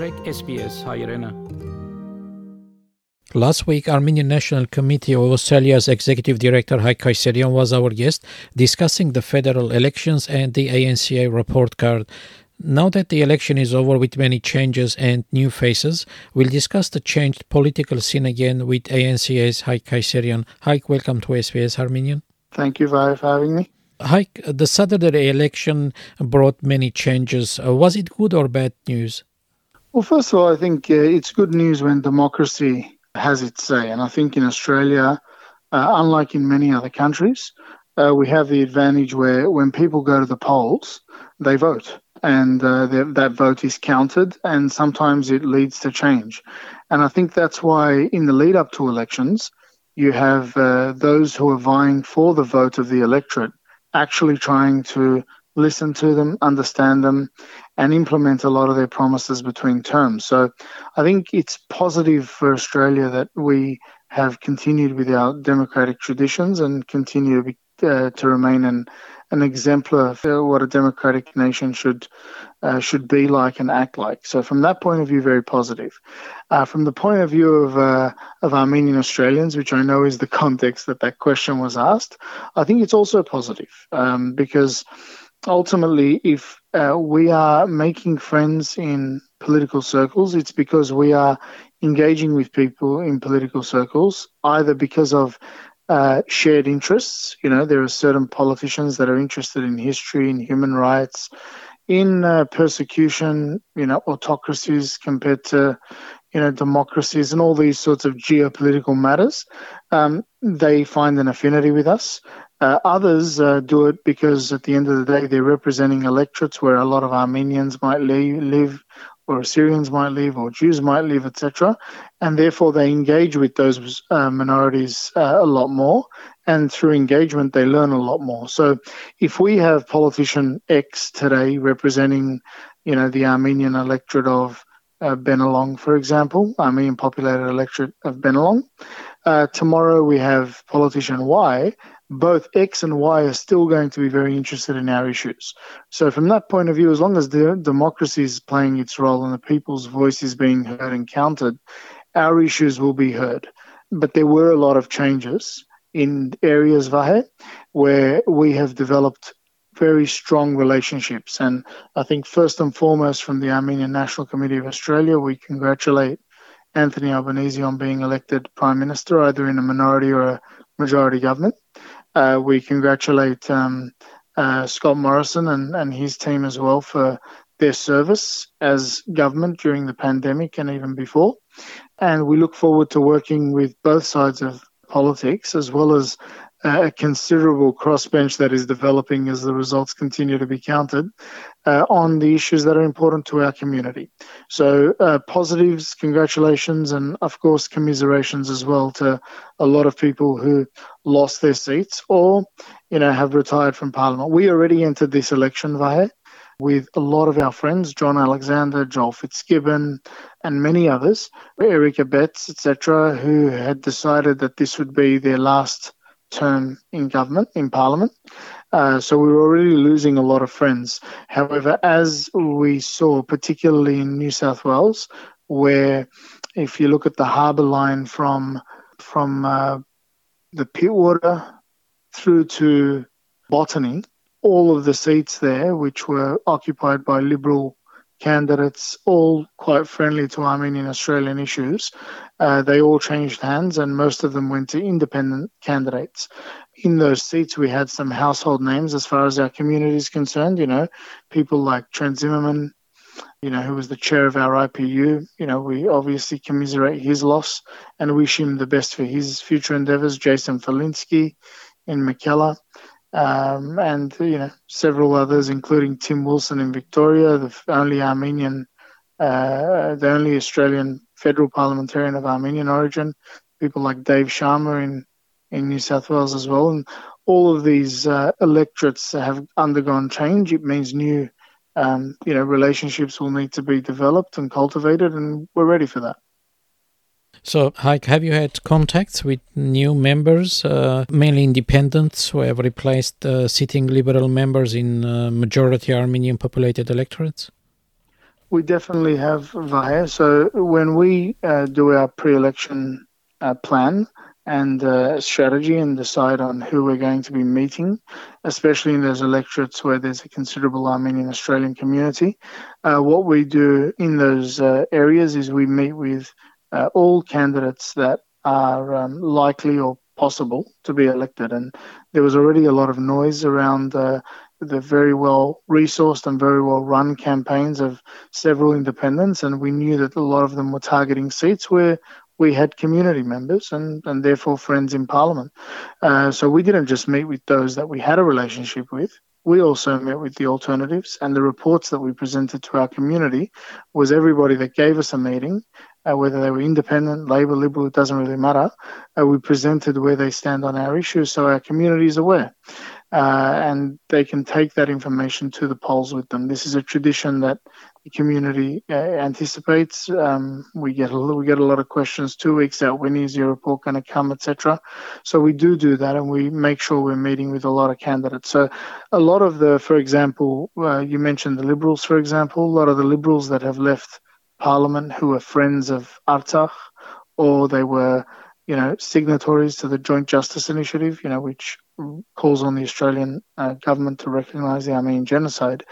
SBS Last week, Armenian National Committee of Australia's Executive Director Haik Kayserian was our guest, discussing the federal elections and the ANCA report card. Now that the election is over with many changes and new faces, we'll discuss the changed political scene again with ANCA's Haik Kayserian. Haik, welcome to SBS Armenian. Thank you for having me. Haik, the Saturday election brought many changes. Uh, was it good or bad news? Well, first of all, I think uh, it's good news when democracy has its say. And I think in Australia, uh, unlike in many other countries, uh, we have the advantage where when people go to the polls, they vote. And uh, that vote is counted, and sometimes it leads to change. And I think that's why, in the lead up to elections, you have uh, those who are vying for the vote of the electorate actually trying to listen to them, understand them, and implement a lot of their promises between terms. So I think it's positive for Australia that we have continued with our democratic traditions and continue to, be, uh, to remain an, an exemplar for what a democratic nation should uh, should be like and act like. So from that point of view, very positive. Uh, from the point of view of uh, of Armenian Australians, which I know is the context that that question was asked, I think it's also positive um, because ultimately, if uh, we are making friends in political circles, it's because we are engaging with people in political circles, either because of uh, shared interests. You know, there are certain politicians that are interested in history, in human rights, in uh, persecution, you know, autocracies compared to, you know, democracies and all these sorts of geopolitical matters. Um, they find an affinity with us. Uh, others uh, do it because at the end of the day, they're representing electorates where a lot of Armenians might live, live or Assyrians might live, or Jews might live, etc. And therefore, they engage with those uh, minorities uh, a lot more. And through engagement, they learn a lot more. So, if we have politician X today representing, you know, the Armenian electorate of uh, Bennelong, for example, Armenian populated electorate of Bennelong. Uh, tomorrow we have politician Y both X and Y are still going to be very interested in our issues. So, from that point of view, as long as the democracy is playing its role and the people's voice is being heard and counted, our issues will be heard. But there were a lot of changes in areas, Vahe, where we have developed very strong relationships. And I think, first and foremost, from the Armenian National Committee of Australia, we congratulate Anthony Albanese on being elected Prime Minister, either in a minority or a majority government. Uh, we congratulate um, uh, Scott Morrison and, and his team as well for their service as government during the pandemic and even before. And we look forward to working with both sides of politics as well as a considerable crossbench that is developing as the results continue to be counted uh, on the issues that are important to our community. So, uh, positives, congratulations, and of course, commiserations as well to a lot of people who lost their seats or, you know, have retired from Parliament. We already entered this election, Vahe, with a lot of our friends, John Alexander, Joel Fitzgibbon, and many others, Eric Abetz, etc., who had decided that this would be their last term in government, in parliament. Uh, so we were already losing a lot of friends. However, as we saw, particularly in New South Wales, where if you look at the harbour line from from uh, the Pittwater through to Botany, all of the seats there, which were occupied by Liberal candidates, all quite friendly to Armenian Australian issues. Uh, they all changed hands, and most of them went to independent candidates. In those seats, we had some household names as far as our community is concerned. You know, people like Trent Zimmerman, you know, who was the chair of our IPU. You know, we obviously commiserate his loss and wish him the best for his future endeavours. Jason Falinski in Mackellar um, and you know several others, including Tim Wilson in Victoria, the only Armenian, uh, the only Australian federal parliamentarian of Armenian origin. People like Dave Sharma in in New South Wales as well, and all of these uh, electorates have undergone change. It means new, um, you know, relationships will need to be developed and cultivated, and we're ready for that. So, Haik, have you had contacts with new members, uh, mainly independents, who have replaced uh, sitting Liberal members in uh, majority Armenian populated electorates? We definitely have, Vahe. So when we uh, do our pre-election uh, plan and uh, strategy and decide on who we're going to be meeting, especially in those electorates where there's a considerable Armenian Australian community, uh, what we do in those uh, areas is we meet with uh, all candidates that are um, likely or possible to be elected. And there was already a lot of noise around uh, the very well resourced and very well run campaigns of several independents, and we knew that a lot of them were targeting seats where we had community members and, and therefore friends in Parliament. Uh, so we didn't just meet with those that we had a relationship with. We also met with the alternatives, and the reports that we presented to our community was everybody that gave us a meeting, uh, whether they were independent, Labor, Liberal, it doesn't really matter. Uh, we presented where they stand on our issues so our community is aware uh, and they can take that information to the polls with them. This is a tradition that the community uh, anticipates. Um, we get a we get a lot of questions two weeks out. When is your report going to come, etc. So we do do that, and we make sure we're meeting with a lot of candidates. So a lot of the, for example, uh, you mentioned the Liberals, for example, a lot of the Liberals that have left Parliament who are friends of Artsakh, or they were you know, signatories to the Joint Justice Initiative, you know, which calls on the Australian uh, government to recognise the Armenian genocide.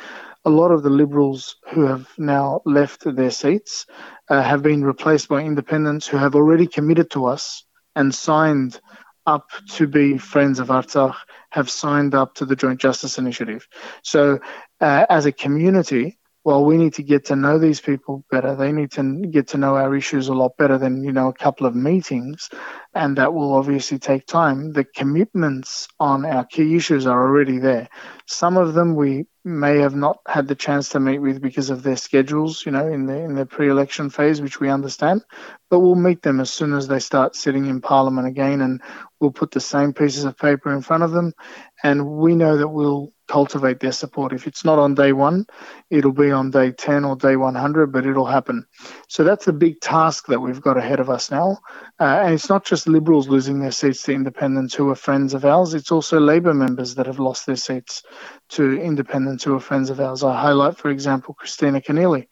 A lot of the Liberals who have now left their seats uh, have been replaced by independents who have already committed to us and signed up to be friends of Artsakh, have signed up to the Joint Justice Initiative. So, uh, as a community, well, we need to get to know these people better. They need to get to know our issues a lot better than, you know, a couple of meetings. And that will obviously take time. The commitments on our key issues are already there. Some of them we may have not had the chance to meet with because of their schedules, you know, in the in the pre-election phase, which we understand. But we'll meet them as soon as they start sitting in Parliament again, and we'll put the same pieces of paper in front of them, and we know that we'll cultivate their support. If it's not on day one, it'll be on day 10 or day 100, but it'll happen. So that's the big task that we've got ahead of us now. Uh, and it's not just Liberals losing their seats to independents who are friends of ours, it's also Labor members that have lost their seats to independents who are friends of ours. I highlight, for example, Kristina Keneally,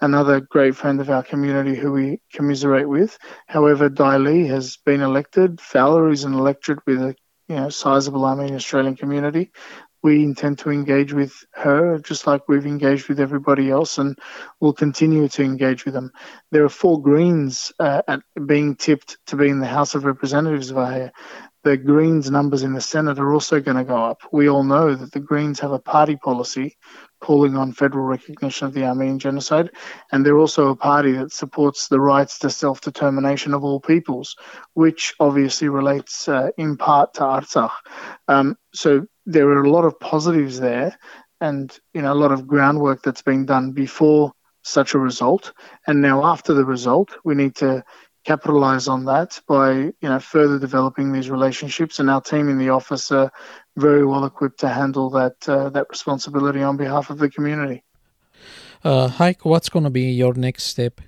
another great friend of our community who we commiserate with. However, Dai Le has been elected. Fowler is an electorate with a you know, sizable Armenian Australian community we intend to engage with her just like we've engaged with everybody else and we'll continue to engage with them. There are four Greens uh, at being tipped to be in the House of Representatives via the Greens numbers in the Senate are also going to go up. We all know that the Greens have a party policy calling on federal recognition of the Armenian genocide, and they're also a party that supports the rights to self determination of all peoples, which obviously relates uh, in part to Artsakh. Um, so there are a lot of positives there, and you know a lot of groundwork that's been done before such a result, and now after the result, we need to capitalize on that by you know further developing these relationships and our team in the office are very well equipped to handle that uh, that responsibility on behalf of the community. Uh, Haik, what's going to be your next step?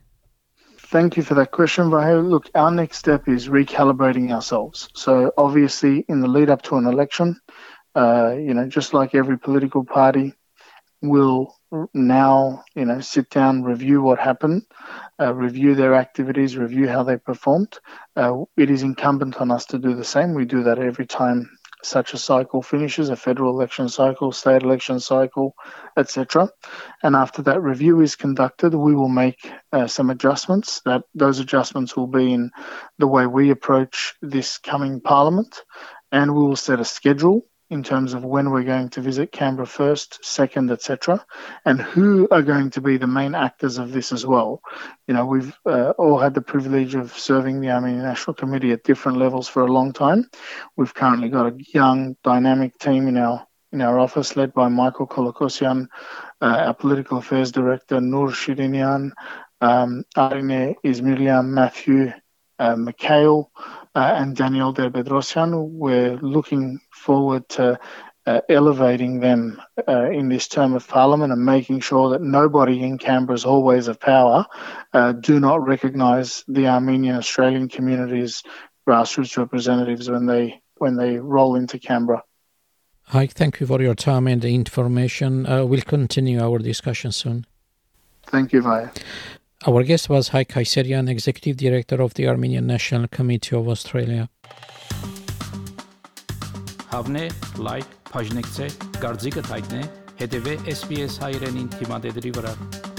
Thank you for that question, Vahe. Look, our next step is recalibrating ourselves. So obviously, in the lead up to an election, uh, you know, just like every political party will now, you know, sit down, review what happened, uh, review their activities, review how they performed. Uh, it is incumbent on us to do the same. We do that every time such a cycle finishes, a federal election cycle, state election cycle, etc. And after that review is conducted, we will make uh, some adjustments. That those adjustments will be in the way we approach this coming parliament, and we will set a schedule in terms of when we're going to visit Canberra first, second, etc., and who are going to be the main actors of this as well. You know, we've uh, all had the privilege of serving the Armenian National Committee at different levels for a long time. We've currently got a young, dynamic team in our in our office, led by Michael Kolokosyan, uh, our political affairs director, Nur Shirinian, um, Arine Izmirlian, Matthew uh, Mikhail, and Daniel Derbedrosyan. We're looking forward to uh, elevating them uh, in this term of parliament and making sure that nobody in Canberra's hallways of power uh, do not recognise the Armenian Australian community's grassroots representatives when they when they roll into Canberra. Hi, thank you for your time and information. Uh, we'll continue our discussion soon. Thank you, Vahe. Our guest was Haik Kayserian, Executive Director of the Armenian National Committee of Australia. Հավնե, լայք, բաժնեկցե, դարձիկը թայտնե, հետևե SPS հայրենին թիմադեդի վրա։